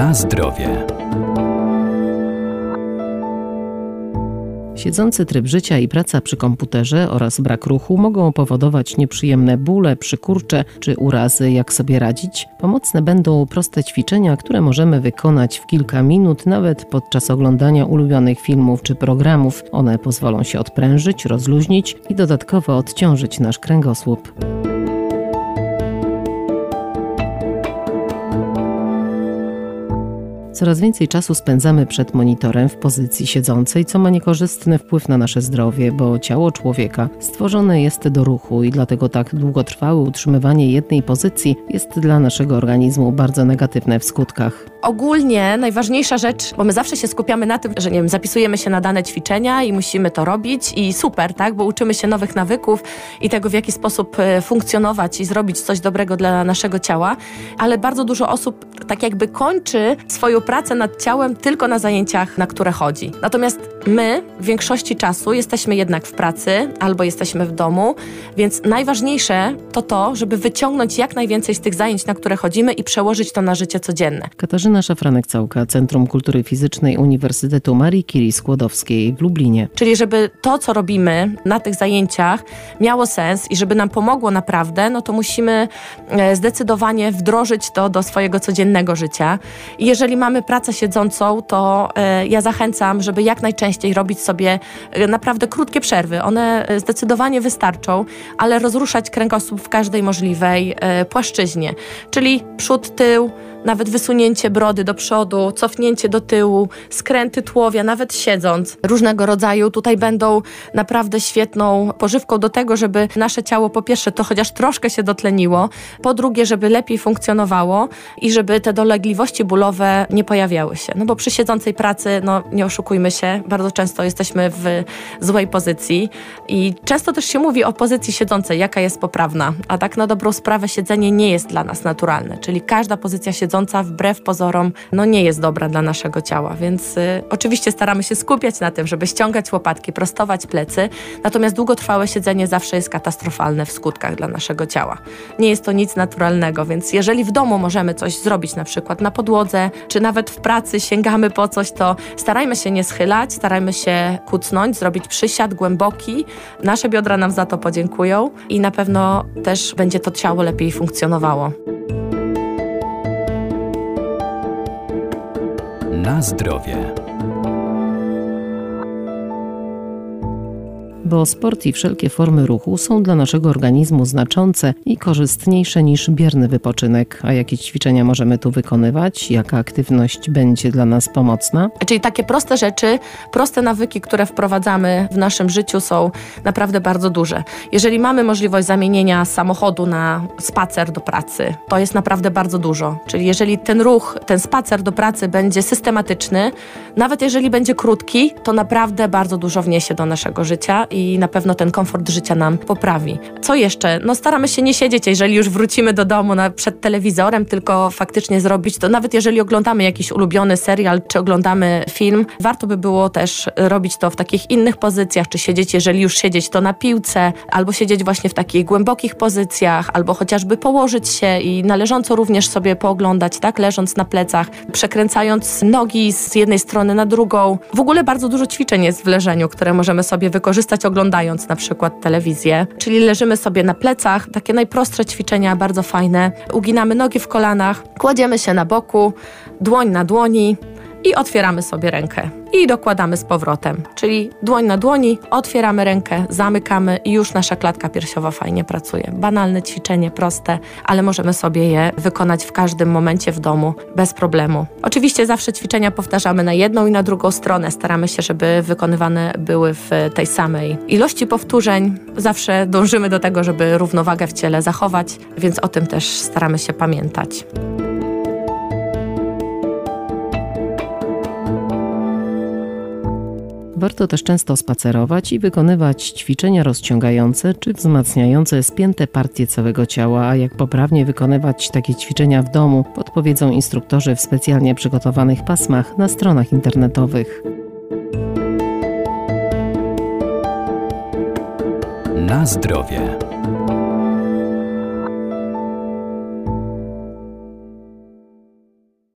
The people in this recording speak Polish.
Na zdrowie. Siedzący tryb życia i praca przy komputerze oraz brak ruchu mogą powodować nieprzyjemne bóle, przykurcze czy urazy. Jak sobie radzić? Pomocne będą proste ćwiczenia, które możemy wykonać w kilka minut, nawet podczas oglądania ulubionych filmów czy programów. One pozwolą się odprężyć, rozluźnić i dodatkowo odciążyć nasz kręgosłup. Coraz więcej czasu spędzamy przed monitorem w pozycji siedzącej, co ma niekorzystny wpływ na nasze zdrowie, bo ciało człowieka stworzone jest do ruchu i dlatego tak długotrwałe utrzymywanie jednej pozycji jest dla naszego organizmu bardzo negatywne w skutkach. Ogólnie najważniejsza rzecz, bo my zawsze się skupiamy na tym, że nie wiem, zapisujemy się na dane ćwiczenia i musimy to robić i super, tak, bo uczymy się nowych nawyków i tego, w jaki sposób e, funkcjonować i zrobić coś dobrego dla naszego ciała, ale bardzo dużo osób tak jakby kończy swoją pracę nad ciałem tylko na zajęciach, na które chodzi. Natomiast my w większości czasu jesteśmy jednak w pracy albo jesteśmy w domu, więc najważniejsze to to, żeby wyciągnąć jak najwięcej z tych zajęć, na które chodzimy i przełożyć to na życie codzienne. Katarzyna Szafranek-Całka, Centrum Kultury Fizycznej Uniwersytetu Marii Curie Skłodowskiej w Lublinie. Czyli żeby to, co robimy na tych zajęciach miało sens i żeby nam pomogło naprawdę, no to musimy e, zdecydowanie wdrożyć to do swojego codziennego życia. I jeżeli mamy mamy pracę siedzącą, to e, ja zachęcam, żeby jak najczęściej robić sobie e, naprawdę krótkie przerwy. One e, zdecydowanie wystarczą, ale rozruszać kręgosłup w każdej możliwej płaszczyźnie, czyli przód, tył, nawet wysunięcie brody do przodu, cofnięcie do tyłu, skręty tułowia, nawet siedząc. Różnego rodzaju tutaj będą naprawdę świetną pożywką do tego, żeby nasze ciało po pierwsze to chociaż troszkę się dotleniło, po drugie, żeby lepiej funkcjonowało i żeby te dolegliwości bólowe nie pojawiały się. No bo przy siedzącej pracy, no nie oszukujmy się, bardzo często jesteśmy w złej pozycji i często też się mówi o pozycji siedzącej, jaka jest poprawna, a tak na dobrą sprawę siedzenie nie jest dla nas naturalne, czyli każda pozycja siedząca wbrew pozorom no nie jest dobra dla naszego ciała, więc y, oczywiście staramy się skupiać na tym, żeby ściągać łopatki, prostować plecy, natomiast długotrwałe siedzenie zawsze jest katastrofalne w skutkach dla naszego ciała. Nie jest to nic naturalnego, więc jeżeli w domu możemy coś zrobić, na przykład na podłodze, czy nawet w pracy sięgamy po coś, to starajmy się nie schylać, starajmy się kucnąć, zrobić przysiad głęboki. Nasze biodra nam za to podziękują i na pewno też będzie to ciało lepiej funkcjonowało. Na zdrowie. Bo sport i wszelkie formy ruchu są dla naszego organizmu znaczące i korzystniejsze niż bierny wypoczynek. A jakie ćwiczenia możemy tu wykonywać? Jaka aktywność będzie dla nas pomocna? Czyli takie proste rzeczy, proste nawyki, które wprowadzamy w naszym życiu są naprawdę bardzo duże. Jeżeli mamy możliwość zamienienia samochodu na spacer do pracy, to jest naprawdę bardzo dużo. Czyli jeżeli ten ruch, ten spacer do pracy będzie systematyczny, nawet jeżeli będzie krótki, to naprawdę bardzo dużo wniesie do naszego życia i i na pewno ten komfort życia nam poprawi. Co jeszcze? No staramy się nie siedzieć, jeżeli już wrócimy do domu na, przed telewizorem, tylko faktycznie zrobić to. Nawet jeżeli oglądamy jakiś ulubiony serial, czy oglądamy film, warto by było też robić to w takich innych pozycjach, czy siedzieć, jeżeli już siedzieć, to na piłce, albo siedzieć właśnie w takich głębokich pozycjach, albo chociażby położyć się i należąco również sobie pooglądać, tak, leżąc na plecach, przekręcając nogi z jednej strony na drugą. W ogóle bardzo dużo ćwiczeń jest w leżeniu, które możemy sobie wykorzystać oglądając na przykład telewizję. Czyli leżymy sobie na plecach, takie najprostsze ćwiczenia, bardzo fajne. Uginamy nogi w kolanach, kładziemy się na boku, dłoń na dłoni, i otwieramy sobie rękę i dokładamy z powrotem. Czyli dłoń na dłoni, otwieramy rękę, zamykamy i już nasza klatka piersiowa fajnie pracuje. Banalne ćwiczenie, proste, ale możemy sobie je wykonać w każdym momencie w domu bez problemu. Oczywiście zawsze ćwiczenia powtarzamy na jedną i na drugą stronę. Staramy się, żeby wykonywane były w tej samej ilości powtórzeń. Zawsze dążymy do tego, żeby równowagę w ciele zachować, więc o tym też staramy się pamiętać. Warto też często spacerować i wykonywać ćwiczenia rozciągające czy wzmacniające spięte partie całego ciała, a jak poprawnie wykonywać takie ćwiczenia w domu, podpowiedzą instruktorzy w specjalnie przygotowanych pasmach na stronach internetowych. Na zdrowie.